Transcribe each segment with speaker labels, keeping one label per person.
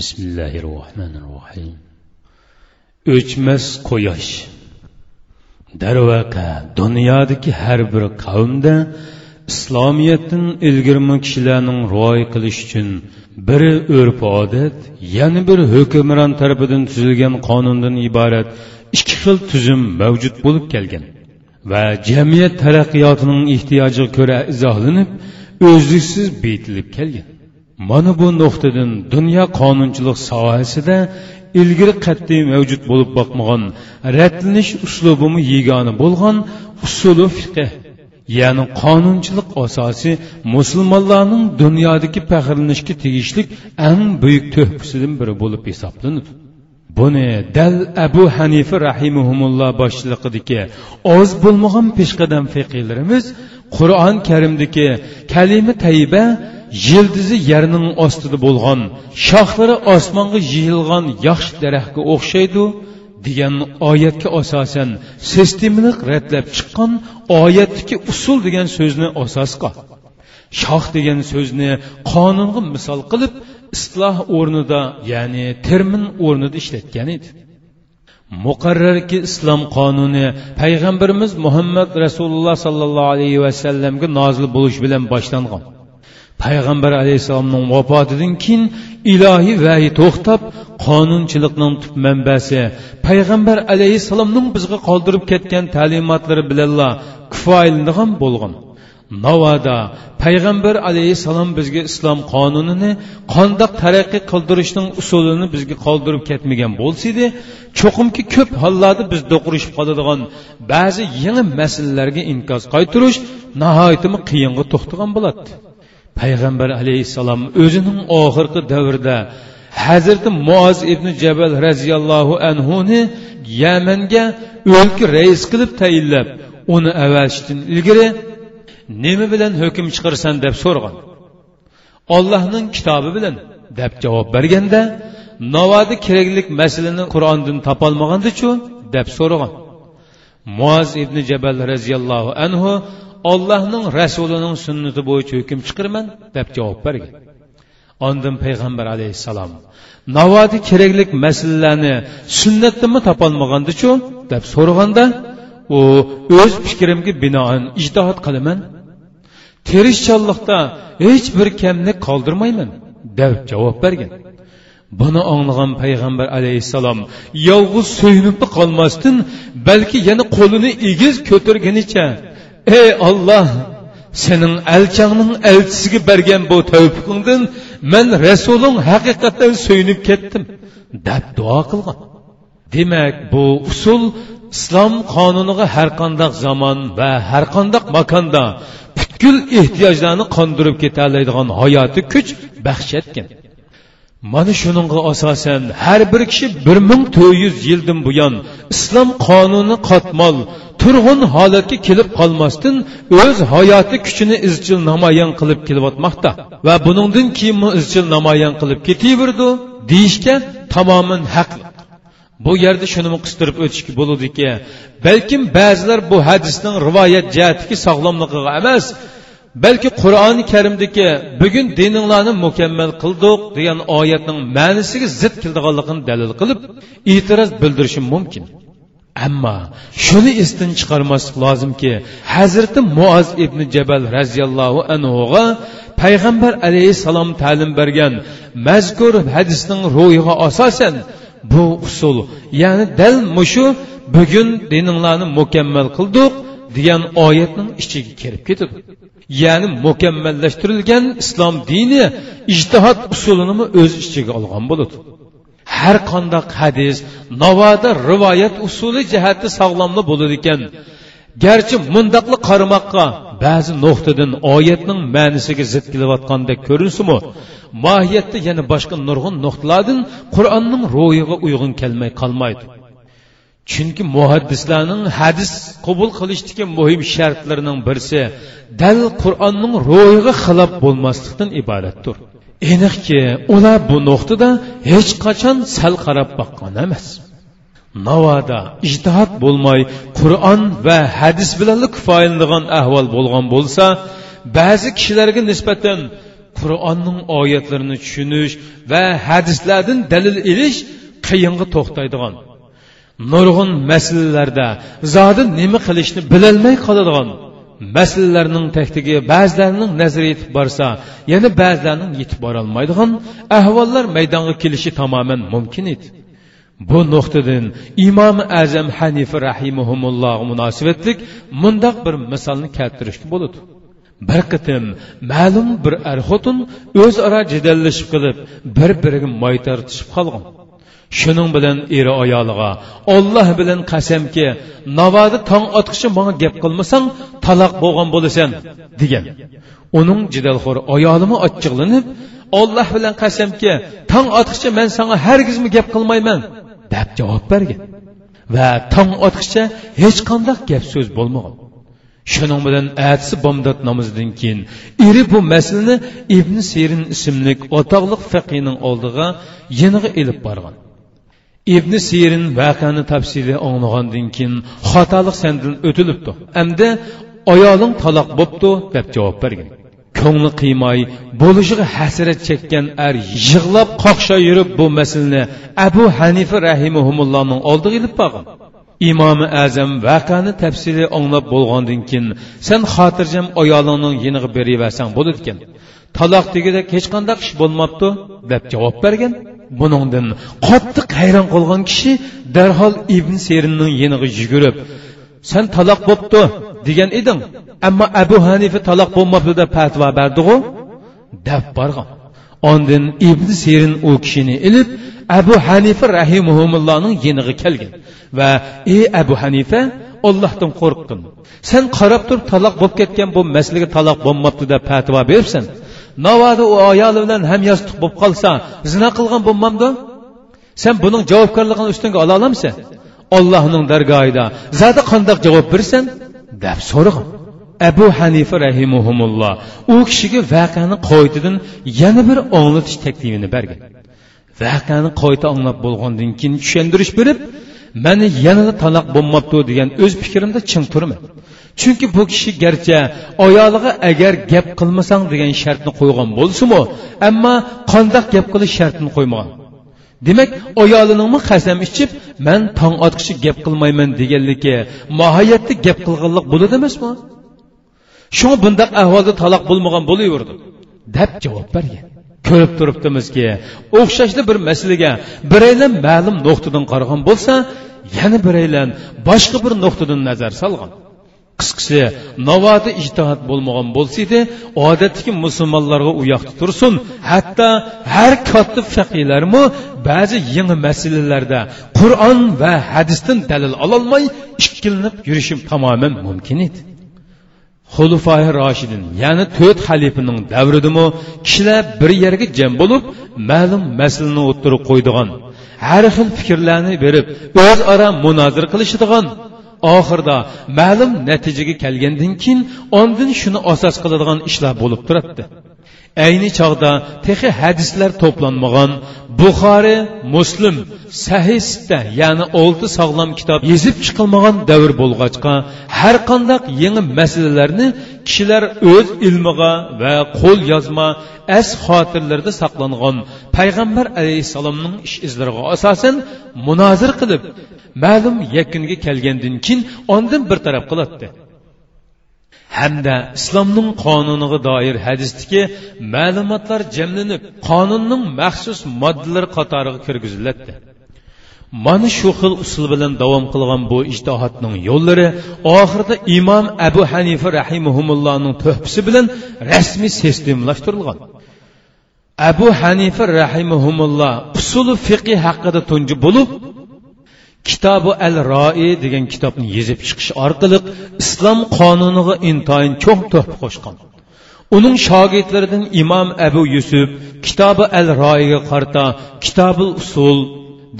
Speaker 1: bismillahi rohmanir rohim o'chmas quyosh. Darvaqa dunyodagi har bir qavmda islomiyatdan ilgirmi kishilarning rioya qilish uchun biri urf odat yana bir hukmron tarafidan tuzilgan qonundan iborat ikki xil tuzum mavjud bo'lib kelgan va jamiyat taraqqiyotining ehtiyojiga ko'ra izohlanib o'zliksiz betilib kelgan. Mana bu nuqtadan dunyo qonunchilik sohasida ilgari qat'iy mavjud bo'lib boqmagan ratlanish uslubimi yegona bo'lgan usuli fiqh ya'ni qonunchilik asosi musulmonlarning dunyodagi faxrlanishga tegishli eng buyuk tuhfasidan biri bo'lib hisoblanadi. Buni dal abu hanifa rahimahumulloh boshchiligidagi oz bo'lmagan peshqadam fiqiylarimiz qur'on karimdagi kalima tayyiba yildizi yerning ostida bo'lgan shoxlari osmonga yeyilgan yaxshi daraxtga o'xshaydi degan oyatga asosan sistemalik ratlab chiqqan oyatdagi usul degan so'zni asosqa shoh degan so'zni qonunga misol qilib isloh o'rnida ya'ni termin o'rnida ishlatgan edi. Muqarrarki islom qonuni payg'ambarimiz muhammad rasululloh sollallohu alayhi vasallamga nozil bo'lish bilan boshlangan. Payg'ambar alayhissalomning vafotidan keyin ilohiy vahiy to'xtab qonunchilikning tub manbasi payg'ambar alayhissalomning bizga qoldirib ketgan ta'limotlari bilanla kifoyalanadigan bo'lgan. Navoda payg'ambar alayhissalom bizga islom qonunini qandoq taraqqiy qildirishning usulini bizga qoldirib ketmagan bo'lsa edi cho'qimki ko'p hollarda biz do'qurishib qoladigan ba'zi yangi masalalarga inkos qaytirish nihoyatimi qiyinga to'xtagan bo'ladi. Payg'ambar alayhissalom o'zining oxirgi davrida hazrati muoz ibn jabal roziyallohu anhuni yamanga o'lka rais qilib tayinlab uni avashdan ilgari nima bilan hukm chiqarsan? deb so'rgan. Ollohning kitobi bilan deb javob berganda navodi keraklik masalani qur'ondan topolmagandichu deb so'ragan muoz ibn jabal roziyallohu anhu ollohning rasulining sunnati bo'yicha hukm chiqarman deb javob bergan. Ondin payg'ambar alayhissalom navodi keraklik masalalarni sunnatdami topolmagandichu deb so'raganda u o'z fikrimga binoan ijtihod qilaman. Tirishchanlikda hech bir kamlik qoldirmayman deb javob bergan. Buni anglagan payg'ambar alayhissalom yolg'iz so'yinib qolmasdan balki yana qo'lini egiz ko'targanicha ey olloh sening elchangning elchisiga bergan bu tavfiqingdan man rasuling haqiqatdan suyunib ketdim deb duo qilgan. Demak bu usul islom qonuniga har qandoq zamon va har qandoq makonda butkul ehtiyojlarni qondirib ketaoladigan hayoti kuch baxsh etgan. Mana shuningga asosan har bir kishi bir ming to'rt yuz yildan buyon islom qonuni qatmol turg'un holatga kelib qolmasdan o'z hayoti kuchini izchil namoyon qilib kelyotmoqda va buningdan keyin izchil namoyon qilib ketaverdi deyishga tamoman haqli bu yerda shuni qistirib o'tishga bo'ladiki balkim ba'zilar bu hadisning rivoyat jihatiki sog'lomligiga emas balki qur'oni karimdagi bugun dininglarni mukammal qildik degan oyatning ma'nisiga zid keladiganligini dalil qilib e'tiroz bildirishi mumkin. Ammo shuni esdan chiqarmaslik lozimki hazrati muoz ibn jabal roziyallohu anhuga payg'ambar alayhissalom ta'lim bergan mazkur hadisning ro'yiga asosan bu usul ya'ni dal mushu bugun dininglarni mukammal qildik degan oyatning ichiga kirib ketadi ya'ni mukammallashtirilgan islom dini ijtihod usulini o'z ichiga olgan bo'ladi. Har qandoq hadis navoda rivoyat usuli jihati sog'lomli bo'ladi ekan. Garchi mundoqli qaramoqqa ba'zi nuqtadan oyatning ma'nisiga zid kelayotgandek ko'rinsimi? Mohiyatda yana boshqa nurg'un nuqtalardan qur'onning ro'yiga uyg'un kelmay qolmaydi. Chunki muhaddislarning hadis qabul qilishdagi muhim shartlarining birisi dal qur'onning ro'yiga xilof bo'lmaslikdan iboratdir. Aniqki ular bu nuqtada hech qachon sal qarab boqqan emas. Navoda ijtihod bo'lmay qur'on va hadis bilan kifoyalanadigan ahvol bo'lgan bo'lsa ba'zi kishilarga nisbatan qur'onning oyatlarini tushunish va hadislardan dalil ilish qiyinga to'xtaydigan. Nurg'un masalalarda zodi nima qilishni bilolmay qoladigan masalalarning taktigi ba'zilarning nazari yetib borsa yana ba'zilarning yetib borolmaydigan ahvollar maydonga kelishi tamoman mumkin edi. Bu nuqtadan imom azam hanifa rahimahumulloh munosibatlik mundoq bir misolni keltirishga bo'ladi. Bir qitim ma'lum bir er xotin o'zaro jidallashib qilib bir biriga moy tortishib qolgan. Shuning bilan eri ayoliga olloh bilan qasamki navoda tong otqichi manga gap qilmasang taloq bo'lgan bo'lasan degan. Uning jidalxo'r ayolimi ochiqlanib olloh bilan qasamki tong otqicha man sanga hargizmi gap qilmayman deb javob bergan. Va tong otqicha hech qanday gap so'z bo'lmagan. Shuning bilan atsi bomdod namozidan keyin eri bu masalani ibn serin ismli o'toqliq faqiyning oldiga yeniga ilib borgan. Ibn sirin voqeani tafsili anglagandan keyin xatolik sandan o'tilibdi. Endi ayoling taloq bo'pti deb javob bergan. Ko'ngli qiymay bo'lishiga hasrat chekkan er yig'lab qoqsha yurib bu masalani abu hanifa rahimahumullohning oldiga ilib borgan. Imomi azam vaqani tafsili anglab bo'lgandan keyin sen xotirjam ayolingning yeniga beraversang bo'ladi ekan. Taloq degidek hech qanday ish bo'lmabdi deb javob bergan. Buningdan qattiq hayron qolgan kishi darhol ibn serinning yeniga yugurib san taloq bo'pti degan eding ammo abu hanifa taloq bo'lmabdi deb fatvo berdiu deb borgan ondin ibn serin u kishini ilib abu hanifa rahimahumullohning yeniga kelgan va ey abu hanifa ollohdan qo'rqqin sen qarab turib taloq bo'lib ketgan bu masalaga taloq bo'lmabdi deb fatvo beribsan. Navoda u ayoli bilan ham yostiq bo'lib qolsa zina qilgan bo'lmamdi sen buning javobgarligini ustingga ola olamsan. Ollohning dargohida zada qandoq javob bersan deb so'rag'in abu hanifa rahimuhumulloh u kishiga vaqani qoytidan yana bir anglatish taklifini bergan. Vaqani qoyta anglab bo'lgandan keyin tushuntirish berib mani yanada taloq bo'lmabdi degan o'z fikrimda chin turman chunki bu kishi garchi ayoliga agar gap qilmasang degan shartni qo'ygan bo'lsinu ammo qandoq gap qilish shartini qo'ymagan demak ayolinimi qasam ichib man tong otqichi gap qilmayman deganligi mohiyatda gap qilganlik bo'ladi emasmi? Shunga bundaq ahvolda taloq bo'lmagan bo'laverdi deb javob bergan. Ko'rib turibdimizki o'xshashli bir masalaga biraylan ma'lum nuqtadan qaragan bo'lsa yana biraylan boshqa bir nuqtadan nazar solgan. Qisqasi navodi ijtihod bo'lmagan bo'lsa edi odatdagi musulmonlarga u yoqda tursin hatto har katta faqiylarmi ba'zi yangi masalalarda qur'on va hadisdan dalil ololmay ikkilinib yurishim tamoman mumkin edi. Xulufoi roshidin ya'ni to'rt xalifaning davridimi kishilar bir yerga jam bo'lib ma'lum masalani o'ttirib qo'ydigan har xil fikrlarni berib o'zaro munozir qilishadigan. Oxirida ma'lum natijaga kelgandan keyin ondin shuni asos qiladigan ishlar bo'lib turadi ayni chog'da texi hadislar to'planmagan buxoriy muslim sahista ya'ni olti sog'lom kitob yezib chiqilmagan davr bo'lg'achqa har qandaq yangi masalalarni kishilar o'z ilmiga va qo'l yozma as xotirlarda saqlangan payg'ambar alayhissalomning ish izlariga asosan munozir qilib ma'lum yakunga kelgandan keyin ondan bir taraf qiladi hamda islomning qonuniga doir hadisdagi ma'lumotlar jamlanib qonunning maxsus moddalari qatoriga kirgiziladi mana shu xil usul bilan davom qilgan bu ijtihodning yo'llari oxirida imom abu hanifa rahimahumullohning tuhbisi bilan rasmiy sistemlashtirilgan. Abu hanifa rahimahumulloh usuli fiqi haqida tunji bo'lib kitobi al roi degan kitobni yezib chiqish orqali islom qonuniga intoyin cho'ng tuhfa qo'shgan uning shogirdlaridan imom abu yusuf kitobi al roiga qarta kitobil usul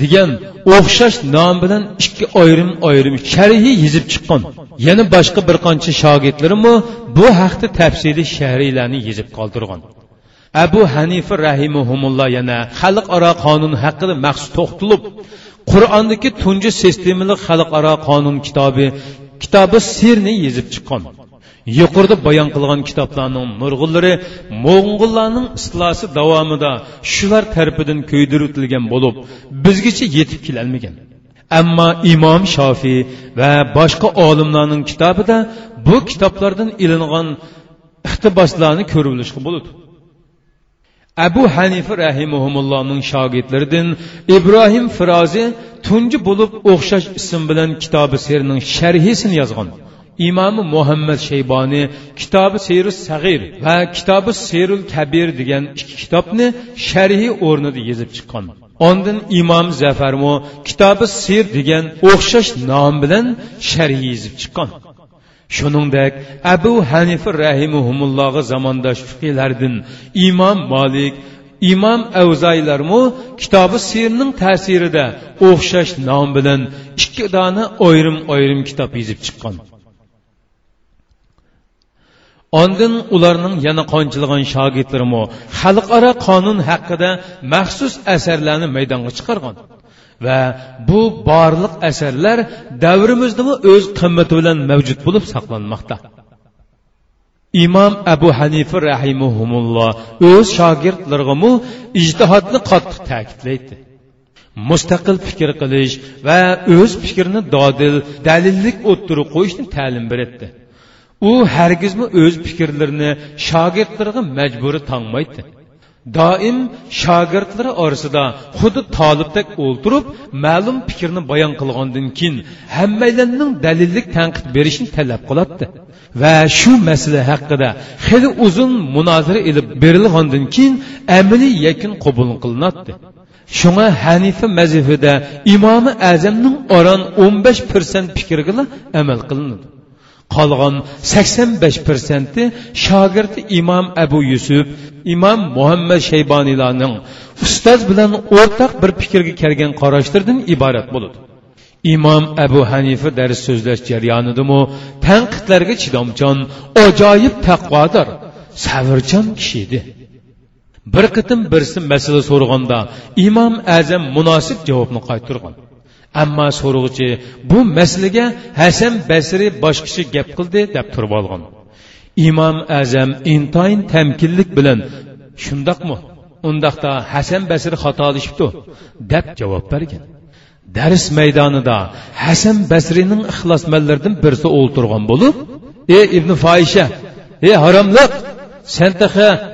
Speaker 1: degan o'xshash nom bilan ikki ayrim ayrim sharhi yezib chiqqan yana boshqa bir qancha shogirdlarimi bu haqda tafsili shariylarni yezib qoldirgan abu hanifa rahimahumulloh yana xalqaro qonun haqida maxsus to'xtalib qur'ondagi tunji sistemali xalqaro qonun kitobi kitobi sirni yezib chiqqan. Yuqorida bayon qilgan kitoblarning nurg'unlari mo'ng'ullarning istilosi davomida shular tarafidan ko'ydiritilgan bo'lib bizgacha yetib kelolmagan. Ammo imom shofiy va boshqa olimlarning kitobida bu kitoblardan ilingan iqtiboslarni ko'rilishga bo'ladi. Abu hanifa rahimahumullohning shogirdlaridan ibrohim firozi tunji bo'lib o'xshash ism bilan kitobi serning sharhisini yozgan. Imomi muhammad shayboniy kitobi seri sag'ir va kitobi serul kabir degan ikki kitobni sharhi o'rnida yozib chiqqan. Ondin imom zafarmu kitobi sir degan o'xshash nom bilan sharhi yozib chiqqan. Shuningdek abu hanifa rahimahumullohga zamondosh fiqiylardan imom molik imom avzaylarmu kitobi sirning ta'sirida o'xshash nom bilan ikki dona ayrim ayrim kitob yozib chiqqan. Ondin ularning yana qonchilig'an shogirdlarimi xalqaro qonun haqida maxsus asarlarni maydonga chiqargan. Va bu borliq asarlar davrimizdami o'z qimmati bilan mavjud bo'lib saqlanmoqda. Imom abu hanifa rahimahumulloh o'z shogirdlarigamu ijtihodni qattiq ta'kidlaydi. Mustaqil fikr qilish va o'z fikrini dodil dalillik o'ttirib qo'yishni ta'lim beradi u hargizmi o'z fikrlarini shogirdlarga majburiy tanmaydi doim shogirdlari orasida xuddi tolibdek o'ltirib ma'lum fikrni bayon qilgandan keyin hammalarning dalillik tanqid berishni talab qiladi. Va shu masala haqida xili uzun munozara ilib berilgandan keyin amaliy yakun qabul qilinadi. Shunga hanifa mazhibida imomi azamning oron o'n besh pirsent fikriga amal qilinadi. Qolgan 85 persenti shogirdi imom abu yusuf imom muhammad shayboniylarning ustoz bilan o'rtaq bir fikrga kelgan qarashlardan iborat bo'ladi. Imom abu hanifa dars so'zlash jarayonidami tanqidlarga chidomchan ajoyib taqvodor savrchan kishi edi. Bir qitim birsi masala so'raganda imom azam munosib javobni qaytargan. Ammo so'rg'uchi bu masalaga hasan basri boshqacha gap qildi deb turib olgan. Imom azam intoyin tamkinlik bilan shundoqmi? Undaqda hasan basri xatolashibdi deb javob bergan. Dars maydonida hasan basrining ixlosmanlaridan birisi o'ltirgan bo'lib ey ibn foisha ey haromliq sen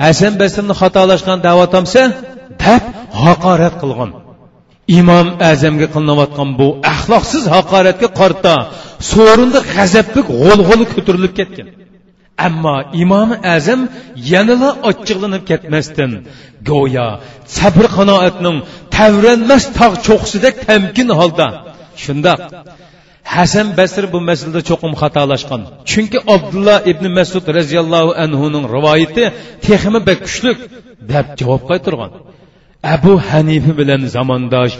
Speaker 1: hasan basrni xatolashgan davotamsa deb haqorat qilgan. Imom azamga qilinayotgan bu axloqsiz haqoratga qarta so'rinda g'azablik g'o'l ko'tarilib ketgan. Ammo imomi azam yanala ochiqlanib ketmasdan go'yo sabr qanoatning tavranmas tog' cho'qsidek tamkin holda shundoq hasan basr bu masalada cho'qim xatolashgan. Chunki abdulloh ibn masud roziyallohu anhuning rivoyati texmi bak kuchlik deb javob qaytargan. Abu hanifa bilan zamondosh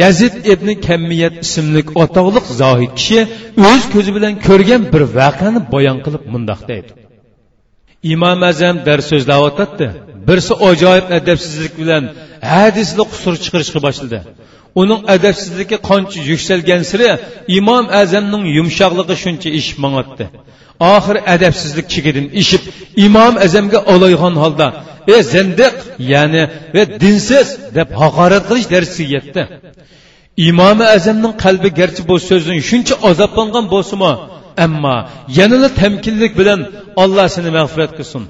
Speaker 1: yazid ibn kammiyat ismli o'toqliq zohid kishi o'z ko'zi bilan ko'rgan bir voqeani bayon qilib mundoq deydi. Imom azam dars so'zlayotdi birsi ajoyib adabsizlik bilan hadisli qusur chiqarishga boshladi. Uning adabsizligi qancha yuksalgan siri imom azamning yumshoqligi shuncha ish mangotdi oxiri adabsizlik chigidin ishib imom azamga olaygan holda e zindiq ya'ni ve dinsiz deb haqorat qilish darsiga yetdi. İmomi azamning qalbi garchi bu so'zdan shuncha azoblangan bo'lsimi? Ammo yanada tamkinlik bilan olloh seni mag'firat qilsin.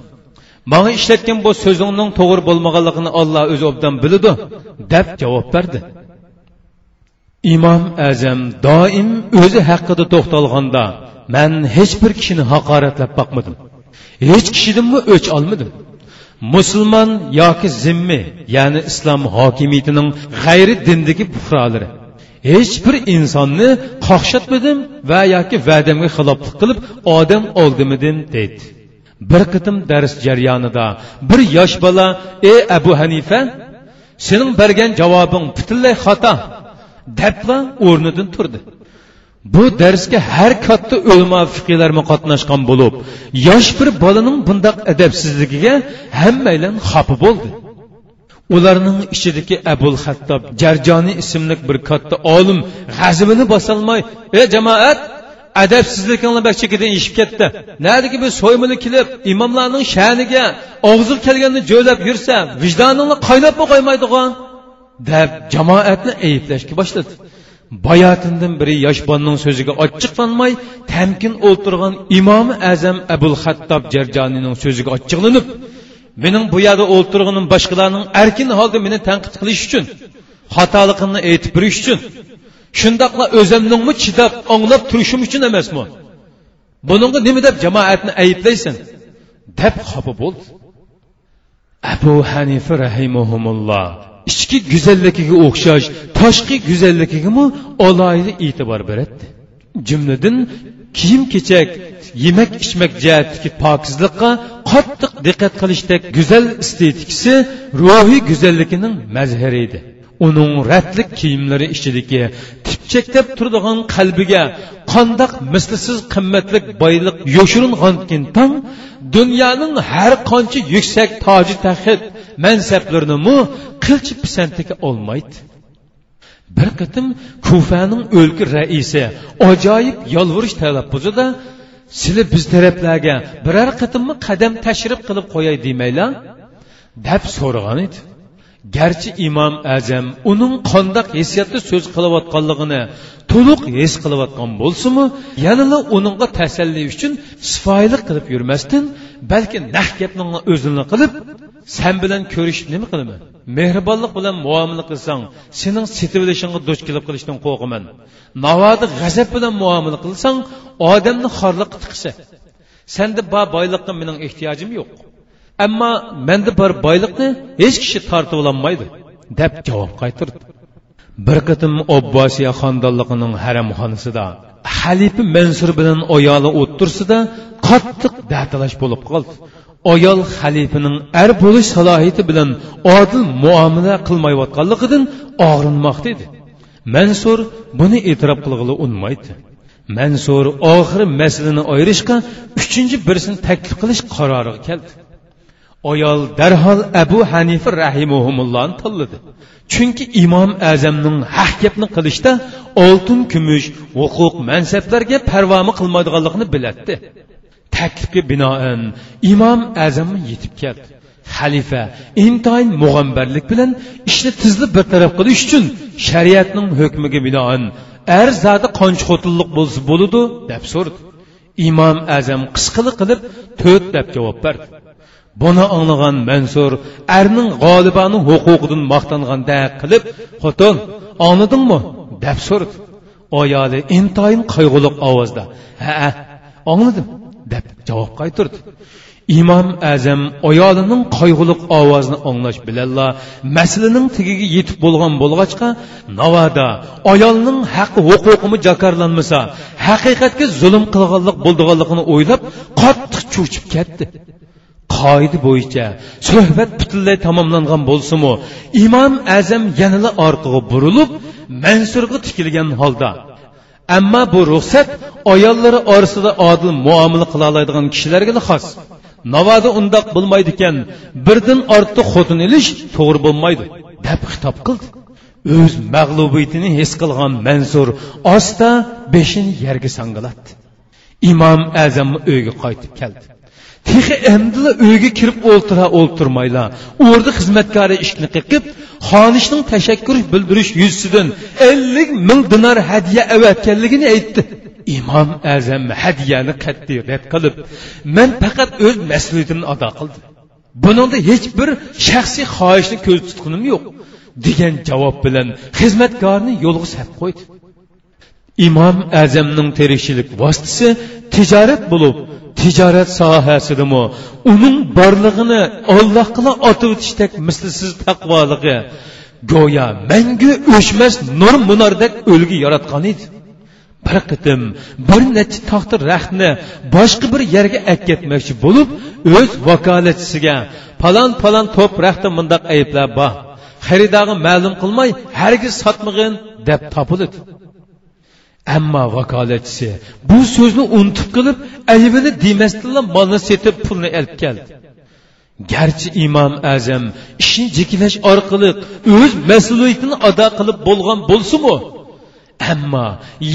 Speaker 1: Manga ishlatgan bu so'zingning to'g'ri bo'lmaganligini olloh o'zi obdan biladi deb javob berdi. İmom azam doim o'zi haqida to'xtalganda man hech bir kishini haqoratlab boqmadim hech kishidanmi o'ch olmadim musulmon yoki zimmi ya'ni islom hokimiyatining g'ayri dindagi buhrolari hech bir insonni qoqshatmadim va yoki va'damga xiloflik qilib odam oldimidim deydi bir qitim dars jarayonida bir yosh bola ey abu hanifa sening bergan javobing butunlay xato debla o'rnidan turdi. Bu darsga har katta ulamo fiqiylarmi qatnashgan bo'lib yosh bir bolaning bundoq adabsizligiga hammaylar xafa bo'ldi. Ularning ichidagi abul hattob jarjoniy ismli bir katta olim g'azibini bosolmay ey jamoat
Speaker 2: adabsizlikinglar bak chekidan eshib ketdi. Nadiki bu so'ymili kelib imomlarning sha'niga og'zi kelganini jo'lab yursa vijdoningni qaynabmi qo'ymaydigan deb jamoatni ayblashga boshladi. Bayotindan biri yosh bonning so'ziga ochiqlanmay tamkin o'ltirgan imomi azam abul xattob jarjonining so'ziga ochiqlanib mening bu yerda o'ltirganim boshqalarning erkin holda meni tanqid qilish uchun xatoligimni aytib berish uchun shundoqla o'zimningmi chidab anglab turishim uchun emasmi? Buningga nima deb jamoatni ayblaysan? deb xafa bo'ldi. Abu hanifa rahimahumulloh ichki go'zalligiga o'xshash tashqi go'zalligigami alohida e'tibor beradi jumladan kiyim kechak yemak ichmak jihatdagi pokizlikqa qattiq diqqat qilishdek go'zal estetikasi ruhiy go'zalligining mazhari edi. Uning ratlik kiyimlari ichidagi tipchaklab turadigan qalbiga qandoq mislsiz qimmatlik boylik yoshiringankin tang dunyoning har qancha yuksak toji taxit mansablarini qilchi pisantiga olmaydi. Bir qitim kufaning o'lka raisi ajoyib yolvurish talaffuzida sizlar biz taraflarga biror qitimmi qadam tashrif qilib qo'yay demaylar? deb so'ragan edi. Garchi imom azam uning qandoq hissiyatda so'z qilayotganligini to'liq his qilayotgan bo'lsinmi yanada uningga tasalli uchun sifoyilik qilib yurmasdan balki nah gapni o'zini qilib san bilan ko'rishib nima qilaman mehribonlik bilan muomala qilsang sening setib olishingga duch kelib qilishdan qo'rqaman. Navodi g'azab bilan muomala qilsang odamni xorliqqa tiqsa. Senda bor boyliqqa mening ehtiyojim yo'q. Ammo menda bor boyliqni hech kishi tortib ololmaydi deb javob qaytirdi. Bir qatim obbosiya xonadonligining haramxonasida xalifa mansur bilan ayoli o'ttirsida qattiq datalash bo'lib qoldi. Ayol xalifaning ar bo'lish salohiyati bilan odil muomala qilmayotganligidan og'rinmoqda edi. Mansur buni e'tirof qilg'ili unmaydi mansur oxiri masalani ayirishga uchinchi birsini taklif qilish qaroriga keldi. Ayol darhol abu hanifa rahimahumullohni tanladi. Chunki imom azamning haq gapni qilishda oltin kumush huquq mansablarga parvomi qilmaydiganligini biladi taklifga binoan imom azam yetib keldi. Xalifa intayin mug'ambarlik bilan ishni tizlib bartaraf qilish uchun shariatning hukmiga binoan ar zodi qancha bo'lsa bo'ladi deb so'radi. Imom azam qisqili qilib to'rt deb javob berdi. Buni anglagan mansur arning g'olibani huquqidan maqtanganda qilib xotin onidingmi deb so'radi. Ayoli intayin qayg'uliq ovozda ha angladim deb javob qaytirdi. Imom azam ayolining qayg'uliq ovozini anglash bilanla masalaning tagiga yetib bo'lgan bo'lg'achqa navoda ayolning haqqi huquqimi jakarlanmasa haqiqatga zulm qilganlik bo'ldiganligini o'ylab qattiq cho'chib ketdi. Qoida bo'yicha suhbat butunlay tamomlangan bo'lsinu imom azam yanala orqaga burilib mansurga tikilgan holda ammo bu ruxsat ayollari orasida odil muomala qila oladigan kishilarga xos. Navoda undoq bo'lmaydi ekan birdan ortiq xotin ilish to'g'ri bo'lmaydi deb xitob qildi. O'z mag'lubiyatini his qilgan mansur osta beshini yerga sangilatdi imom azam uyga qaytib keldi. Тихи endi өйге kirib o'ltira олтырмайла. Орды xizmatkori ishni қиқып, xonishning tashakkur bildirish yuzsidan ellik ming dinar хәдия avatganligini aytdi. Imom azam hadyani qat'iy rad qilib man faqat o'z mas'uliyatimni ado qildim. Buningda hech bir shaxsiy xohishni ko'z tutqunim yo'q degan javob bilan xizmatkorni yo'lga sap qo'ydi. Imom azamning tirikchilik vositasi tijorat bo'lib tijorat sohasidami uning borlig'ini ollohga otib o'tishdek mislsiz taqvoligi. Go'yo mangu o'chmas nur munordek o'lgi yaratgan edi. Bir qitim bir necha toxta raxtni boshqa bir yerga akketmoqchi bo'lib o'z vakolatchisiga palon palon to'p raxtda mundoq ayblab bor xaridorga ma'lum qilmay hargiz sotmag'in deb topiladi. Ammo vakolatchisi bu so'zni unutib qilib aybini demasdinla molni setib pulni olib keldi. Garchi imom azam ishni jikilash orqali o'z mas'uliyatini ado qilib bo'lgan bo'lsimu ammo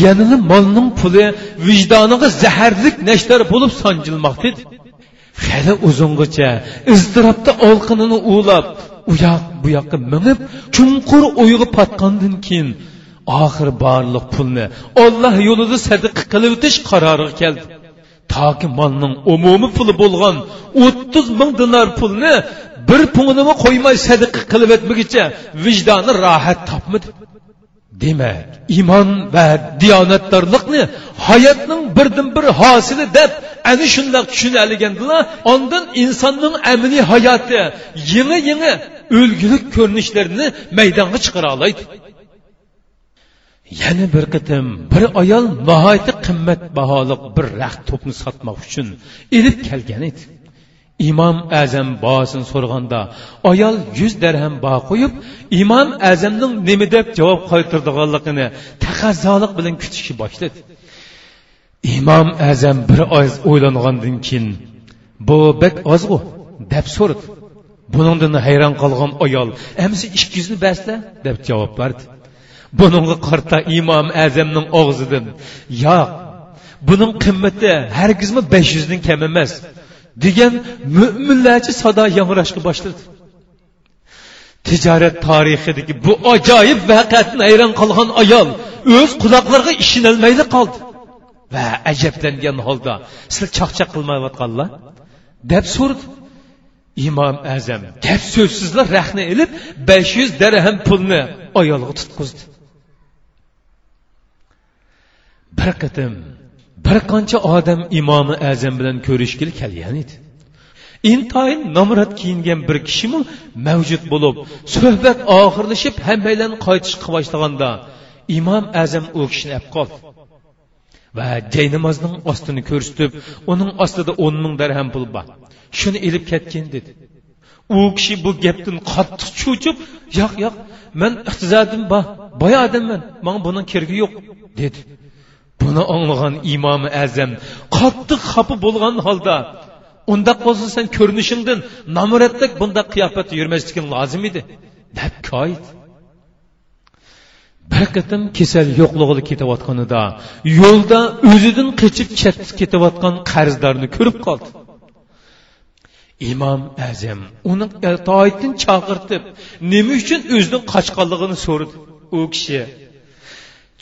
Speaker 2: yanada molning puli vijdoniga zaharlik nashtar bo'lib sanjilmoqda hali uzungacha iztirobda olqinini ulab u yoq bu yoqqa minib chunqur o'yga patgandan keyin oxir borliq pulni olloh yo'lida sadaqa qilib o'tish qaroriga keldi. Toki molning umumiy puli bo'lgan o'ttiz ming dinar pulni bir pungnimi qo'ymay sadaqa qilib o'tmaguncha vijdoni rohat topmadi. Demak iymon va diyonatdorlikni hayotning birdan bir hosili deb ana shundoq tushunaligandilar ondan insonning amaliy hayoti yangi yangi o'lgulik ko'rinishlarini maydonga chiqara oladi. Yana bir qitim bir ayol nihoyatda qimmatbaholiq bir raxt to'pni sotmoq uchun ilib kelgan edi. Imom azam bosini so'raganda ayol yuz darham bo qo'yib imom azamning nima deb javob qaytirdiganligini taqazzolik bilan kutishni boshladi. Imom azam bir oz o'ylangandan keyin bu bak ozg'u deb so'radi. Buningdan hayron qolgan ayol amsi ikki yuzni basla deb javob berdi. Buningga qarta imom azamning og'zidan yo'q buning qimmati hargizmi besh yuzdan kam emas degan mo'minlarcha sado yangrashga boshladi. Tijorat tarixidagi bu ajoyib vaqatni hayron qolgan ayol o'z quloqlariga ishonolmaydi qoldi va ajablangan holda sizlar chaqchaq qilmayotganlar? deb so'radi. Imom azam gap so'zsizlar rahni ilib besh yuz darham pulni ayolga tutqizdi. Bir qitim bir qancha odam imomi azam bilan ko'rishgil kelgan edi. Intoyin nomrod kiyingan bir kishimi mavjud bo'lib suhbat oxirlashib hammaylan qaytishga boshlaganda imom azam u kishini ap qoldi va jaynamozning ostini ko'rsatib uning ostida o'n ming darham pul bor. Shuni ilib ketgin dedi. U kishi bu gapdan qattiq cho'chib yo'q yo'q man iqtizodim bor boy odamman manga buning keragi yo'q dedi. Buni anglagan imomi azam qattiq xafa bo'lgan holda undaq bo'lsa sen ko'rinishingdan namuratdak bundaq qiyofatda yurmasliging lozim edi deb koydi bir qatim kasal yo'qlig'ida ketayotganida yo'lda o'zidan qochib ketayotgan qarzdorni ko'rib qoldi. Imom azam uni toyatdan chaqirtib nima uchun o'zidan qochganligini so'radi u kishi.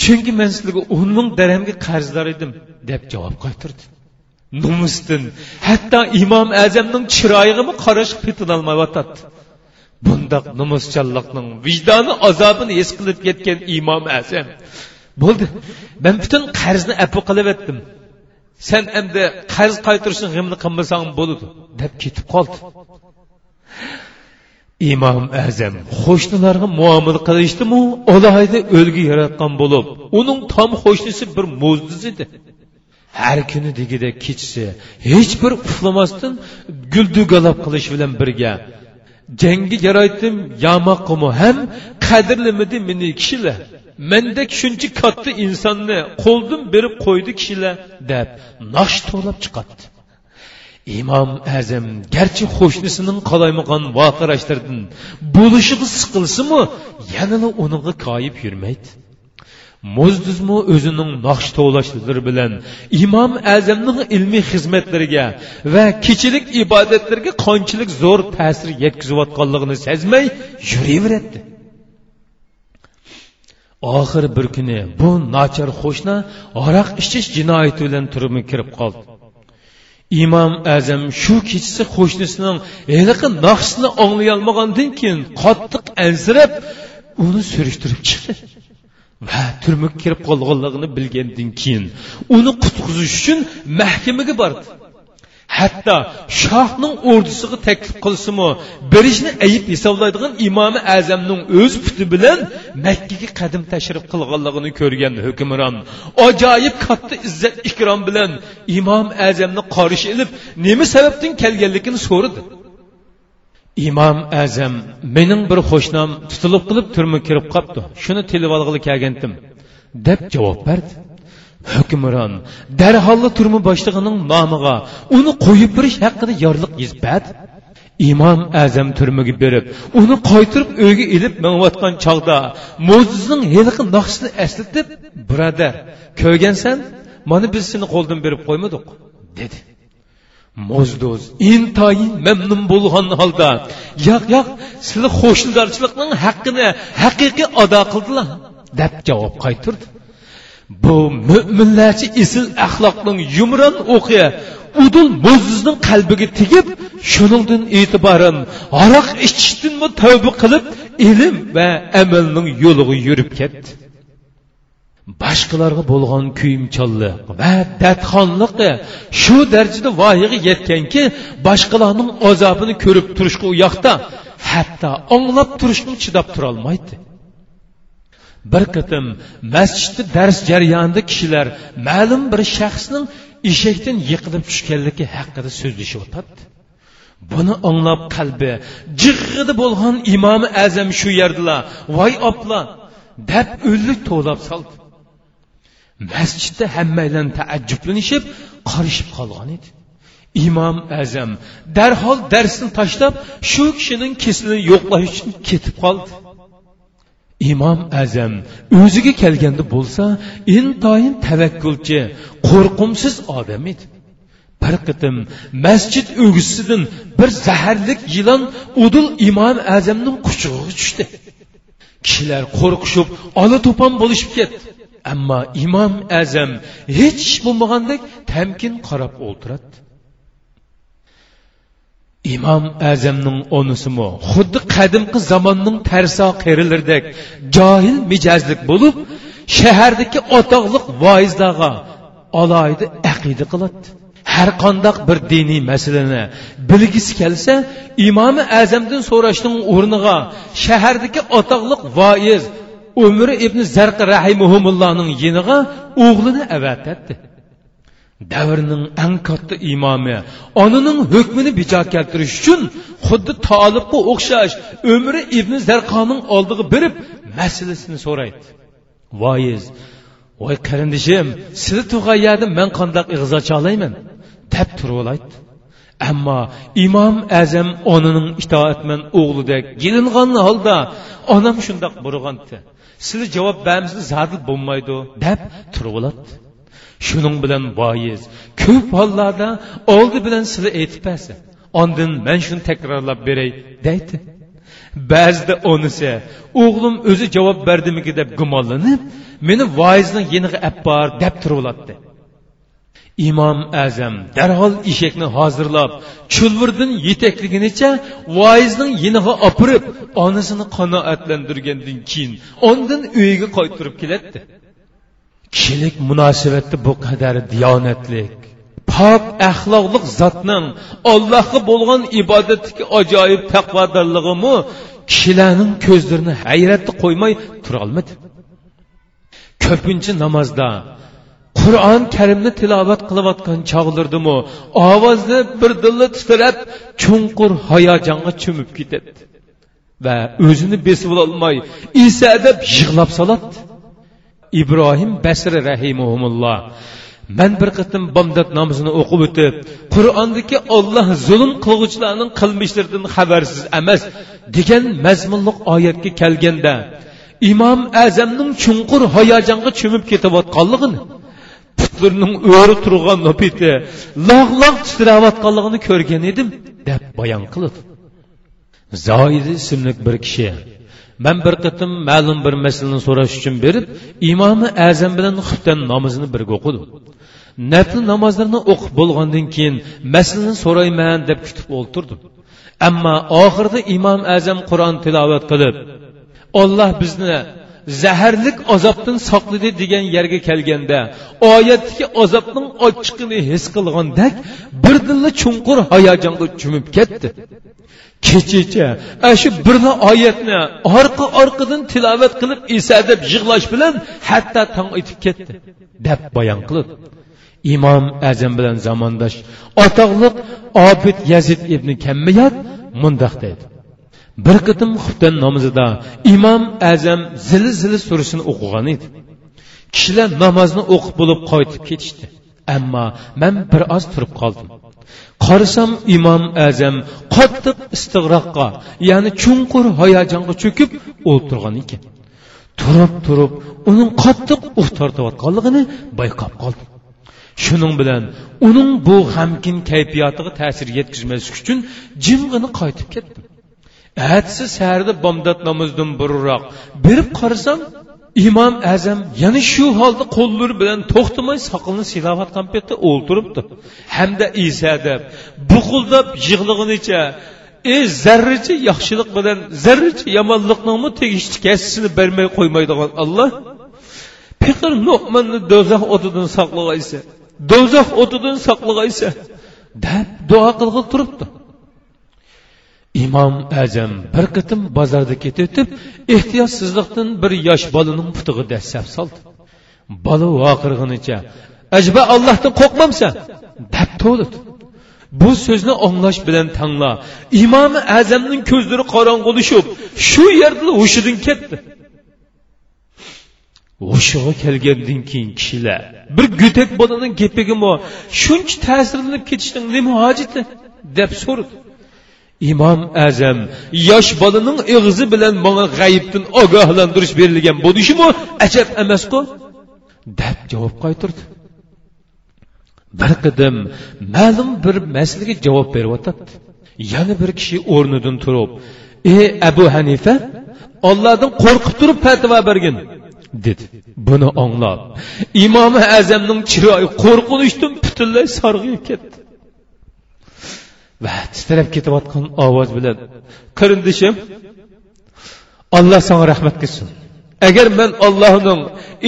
Speaker 2: Chunki men sizlarga o'n ming darhamga qarzdor edim deb javob qaytirdi. Nomusdan hatto imom azamning chiroyig'imi qarash petinolmayotadi bundoq nomuschanlikning vijdoni azobini his qilib ketgan imom azam. Bo'ldi. Men butun qarzni apu qilyaptim sen endi qarz qaytirishni g'imni qilmasang bo'ladi deb ketib qoldi. Imom azam qo'shnilarga muomala qilishdimi alohida o'lgi yaratgan bo'lib uning tom qo'shnisi bir mo'zdiz edi. Har kuni degida kechsa hech bir uxlamasdan guldugalab qilish bilan birga jangga yaroydim yamoqimi ham qadrlimidi meni kishilar? Mendek shuncha katta insonni qo'ldan berib qo'ydi kishilar deb naqsh to'lab chiqadi imom azam garchi qo'shnisining qolaymag'an voqirashlardan bo'lishig'i siqilsimi yanada uniga koyib yurmaydi. Muzdizmu o'zining noqsh tovlashlari bilan imom azamning ilmiy xizmatlariga va kechilik ibodatlarga qanchalik zo'r ta'sir yetkazayotganligini sezmay yuraveradi. Oxiri bir kuni bu nachar qo'shni aroq ichish jinoyati bilan turmi kirib qoldi. Imom azam shu kechasi qo'shnisining haliqi naqshini anglayolmagandan keyin qattiq ansirab uni surishtirib chiqdi. Va turmuga kirib qolganligini bilgandan keyin uni qutqizish uchun mahkamaga bordi. Hatto shohning ordusiga taklif qilsimi berishni ayib hisoblaydigan imomi azamning o'z puti bilan makkaga qadim tashrif qilganligini ko'rgan hukmron. Ajoyib katta izzat ikrom bilan imom azamni qorish ilib nima sababdan kelganligini so'radi. Imom azam mening bir qo'shnim tutilib qilib turma kirib qolibdi shuni tilib olg'ili kelgandim. deb javob berdi. Hukmron darhol turma boshlig'ining nomiga uni qo'yib berish haqida yorliq yezbad imom azam turmaga berib uni qaytirib uyga ilib minayotgan chog'da mo'jizning heliqi naqshini eslatib birodar ko'rgansan mana biz seni qo'ldan berib qo'ymadik dedi. Mo'zdo'z intoyin mamnun bo'lgan holda yo'q yo'q sizlar qo'shnilarchilikning haqqini haqiqiy ado qildilar deb javob qaytirdi. Bu mo'minlarcha isil axloqning yumron o'qi udul mo'zizning qalbiga tegib shuningdan e'tiboran aroq ichishdanmi tavba qilib ilm va amalning yo'liga yurib ketdi. Boshqalarga bo'lgan kuyimchonlik va dadxonlik shu darajada voyaga yetganki boshqalarning azobini ko'rib turishga u yoqda hatto anglab turishga chidab turolmaydi. Bir qitim masjidda dars jarayonida kishilar ma'lum bir shaxsning eshakdan yiqilib tushganligi haqida so'zlashyotadi buni anglab qalbi jig'ida bo'lgan imomi azam shu yerdala voy opla! deb o'llik to'lab soldi. Masjidda hammaylan taajjublanishib qarishib qolgan edi. Imom azam darhol darsni tashlab shu kishining kesilini yo'qlash uchun ketib qoldi. Imom azam o'ziga kelganda bo'lsa intoyin tavakkulchi qo'rqimsiz odam edi. Bir qitim masjid o'gisidan bir zaharlik yilon udul imom azamning quchog'iga tushdi. Kishilar qo'rqishib ola to'pon bo'lishib ketdi. Ammo imom azam hech bo'lmagandek tamkin qarab o'ltiradi imom azamning onisimi xuddi qadimgi zamonning tarso qerilardek johil mijozlik bo'lib shahardagi otoqliq voizlarga aloyida aqida qiladi. Har qandoq bir diniy masalani bilgisi kelsa imomi azamdan so'rashning o'rniga shahardagi otoqliq voiz umri ibn zarqi rahimuhumullohning yiniga o'g'lini avatadi davrning eng katta imomi onaning hukmini bijo keltirish uchun xuddi tolibga o'xshash umri ibn zarqoning oldiga berib masalasini so'raydi. Voiz voy qarindishim sizni tug'ayyadi man qandoq ig'zo cholayman deb turib olaydi ammo imom azam onaning itoatman o'g'lidek yilingan holda onam shundoq burg'andi sizlar javob bermasa zadil bo'lmaydi deb turib oladi shuning bilan boyiz. Ko'p hollarda oldi bilan sizlar aytib bersa ondin man shuni takrorlab beray deydi. Ba'zida onisi o'g'lim o'zi javob berdimiki deb gumonlanib meni voizning yeniga apbor deb turib imom azam darhol eshakni hozirlab chulvirdan yetakliginicha voizning yiniga opirib onasini qanoatlantirgandan keyin ondan uyiga qaytirib keladi kishilik munosabatda bu qadar diyonatlik. Pok axloqliq zotning allohga bo'lgan ibodatdagi ajoyib taqvodorligimi kishilarning ko'zlarini hayratda qo'ymay turolmadi ko'pincha namozda qur'on karimni tilovat qilayotgan chog'lardimi ovozni birdilla titrab chunqur hayajonga cho'mib ketadi va o'zini besib ololmay isa deb yig'lab soladi. Ibrohim basri rahimulloh man bir qatim bomdod namozini o'qib o'tib qur'ondagi olloh zulm qilg'uvchilarning qilmishlaridan xabarsiz emas degan mazmunliq oyatga kelganda imom azamning chunqur hayajonga cho'mib ketayotganligini putlarning o'ri turgan nopiti log' log' titrayotganligini ko'rgan edim deb bayon qiladi zoidi ismli bir kishi man bir qitim ma'lum bir masalani so'rash uchun berib imomi azam bilan xuftan namozini birga o'qidim nafl namozlarni o'qib bo'lgandan keyin masalani so'rayman deb kutib o'ltirdim ammo oxirida imom azam qur'on tilovat qilib olloh bizni zaharlik azobdan saqladi degan yerga kelganda oyatdagi azobning ochiqini his qilgandek birdilla chunqur hayajonga cho'mib ketdi. Kechicha. Ana shu birla oyatni orqa orqadan tilovat qilib esa deb yig'lash bilan hatto tong etib ketdi deb bayon qilib imom azam bilan zamondosh otoqliq obid yazid ibn kammiyat mundoq deydi. Bir qitim xuftan namozida imom azam zili zili surasini o'qigan edi. Kishilar namozni o'qib bo'lib qaytib ketishdi. Ammo man bir oz turib qoldim. Qarasam imom azam qattiq istig'roqqa ya'ni chunqur hayajonga cho'kib o'ltirgan ekan. Turib turib uning qattiq uh tortayotganligini bayqab qoldim shuning bilan uning bu g'amkin kayfiyatiga ta'sir yetkazmaslik uchun jimg'ini qaytib ketdim atsi sarda bomdod namozdan burunroq berib qarasam imom azam yana shu holda qo'llari bilan to'xtamay soqolini silayotgan paytda o'ltiribdi. Hamda isa deb buqildab yig'lig'inicha e zarracha yaxshilik bilan zarracha yomonliknimi tegishli kasisini bermay qo'ymaydigan olloh piqir nu'manni do'zax o'tidan saqlag'aysa do'zax o'tidan saqlag'aysa deb duo qilg'il turibdi. Imom ajam bir qitim bozorda ketib ehtiyotsizlikdan bir yosh bolaning putig'i dastlab soldi. Bola voqirg'inicha ajba allohdan qo'rqmamsan deb to'lidi bu so'zni anglash bilan tangla imomi azamning ko'zlari qorong'ulishib shu yerda hushidan ketdi. Hushiga kelgandan keyin kishilar bir go'dak bolaning gapigami shuncha ta'sirlanib ketishning nima hojati? deb so'radi. Imom azam yosh bolaning ig'zi bilan manga g'ayibdan ogohlantirish berilgan bo'lishimi ajab emasku deb javob qaytirdi. Bir qidim ma'lum bir masalaga javob beryotibdi. Yana bir kishi o'rnidan turib ey abu hanifa ollohdan qo'rqib turib fatvo bergin dedi. Buni anglab imomi azamning chiroyi qo'rqinishdan butunlay sarg'ayib ketdi. Va titrab ketayotgan ovoz bilan qarindishim alloh senga rahmat qilsin. Agar men ollohning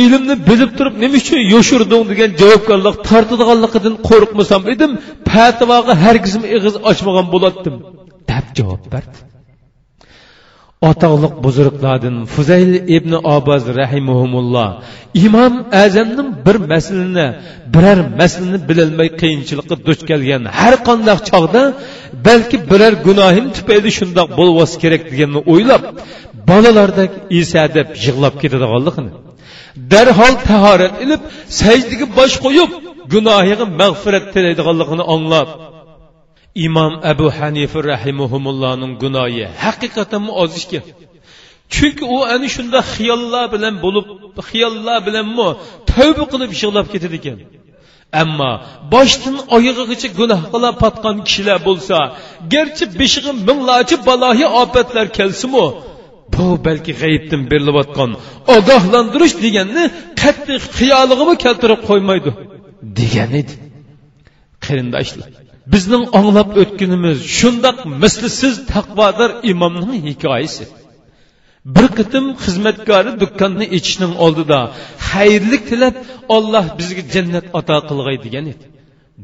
Speaker 2: ilmni bilib turib nima uchun yoshirding degan javobgarlik tortadiganligidan qo'rqmasam edim fatvoga hargizm ig'iz ochmagan bo'lardim deb javob berdi. Otoqliq buzurqlardan fuzayl ibn oboz rahimahumulloh. Imom azamning bir maslini biror maslini bilolmay qiyinchilikqa duch kelgan har qandoq chog'da balki biror gunohim tufayli shundoq bo'lvosi kerak deganni o'ylab bolalardek isa deb yig'lab ketadiganligini darhol tahorat ilib sajdaga bosh qo'yib gunohiga mag'firat tilaydiganligini anglab imom abu hanifa rahimahumullohning gunoyi haqiqatan oz chunki u ana shunda xiyollar bilan bo'lib xiyollar bilanmi tavba qilib yig'lab ketadi ekan. Ammo boshdan oyog'igacha gunoh qilib patgan kishilar bo'lsa garchi beshig'i minglarcha baloyi ofatlar kelsimu bu balki g'ayibdan berilayotgan ogohlantirish deganni qattiq xiyoliga keltirib qo'ymaydi degan edi. Qarindoshlar bizning anglab o'tganimiz shundoq mislsiz taqvodor imomning hikoyasi. Bir qitim xizmatkori do'konni ichishning oldida xayrlik tilab olloh bizga jannat ato qilg'ay degan edi.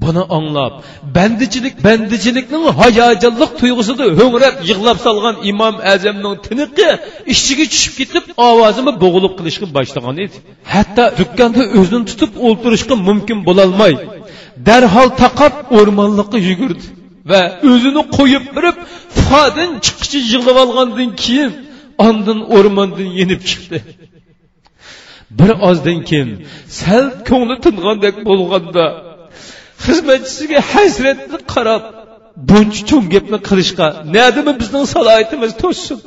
Speaker 2: Buni anglab bandichilik bandichilikning hayajonliq tuyg'usida ho'ngrab yig'lab solgan imom azamning tiniqi ichiga tushib ketib ovozini bo'g'ilib qilishga boshlagan edi. Hatto do'konda o'zini tutib o'ltirishga mumkin bo'lolmay darhol taqab o'rmonliqqa yugurdi va o'zini qo'yib birib fuqadan chiqishi yig'lab olgandan keyin ondin o'rmondan yenib chiqdi. Bir ozdan keyin sal ko'ngli tingandek bo'lganda xizmatchisiga hasratni qarab buncha cho'ng gapni qilishga nadimi bizning salohiyatimiz to'ssin?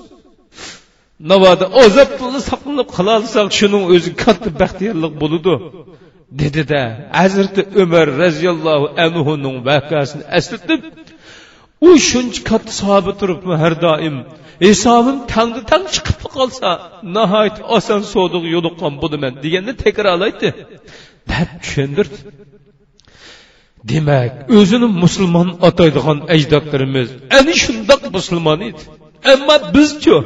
Speaker 2: Navoda ozobni saqlanib qololsak shuning o'zi katta baxtiyorlik bo'ludi. Dedida hazrati umar roziyallohu anhuning voqeasini eslatib u shuncha katta sahoba turibmi har doim hisobim tangda tang chiqib qolsa nihoyat oson sodiq yo'liqqan bo'laman deganni takrorlaydi. Deb tushundirdi demak o'zini musulmon ataydigan ajdodlarimiz ana shundoq musulmon edi. Ammo bizchu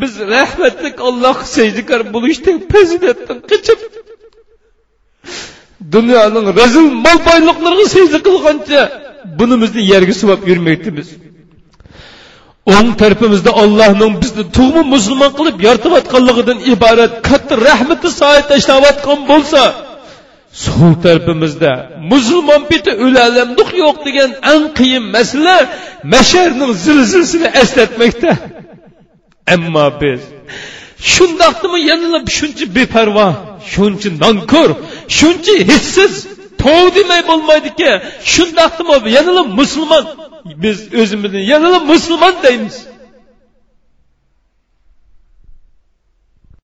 Speaker 2: biz rahmatlik allohga sajdakor bo'lishdan fazilatdan qochib dunyoning razil mol boyliqlariga sajda qilgancha. Bunimizni yerga suvab yurmaydimiz o'ng tarafimizda ollohning bizni tug'ma musulmon qilib yoritayotganligidan iborat katta rahmati soya tashlayotgan bo'lsa sol tarafimizda musulmon biti o'lalamdiq yo'q degan eng qiyin masala masharning zilzilasini eslatmoqda. Ammo biz shundoqdimi yanada shuncha beparvo shuncha nonko'r shuncha hissiz tov demay bo'lmaydiki shundoqdimi yanala musulmon biz o'zimizni yanala musulmon deymiz.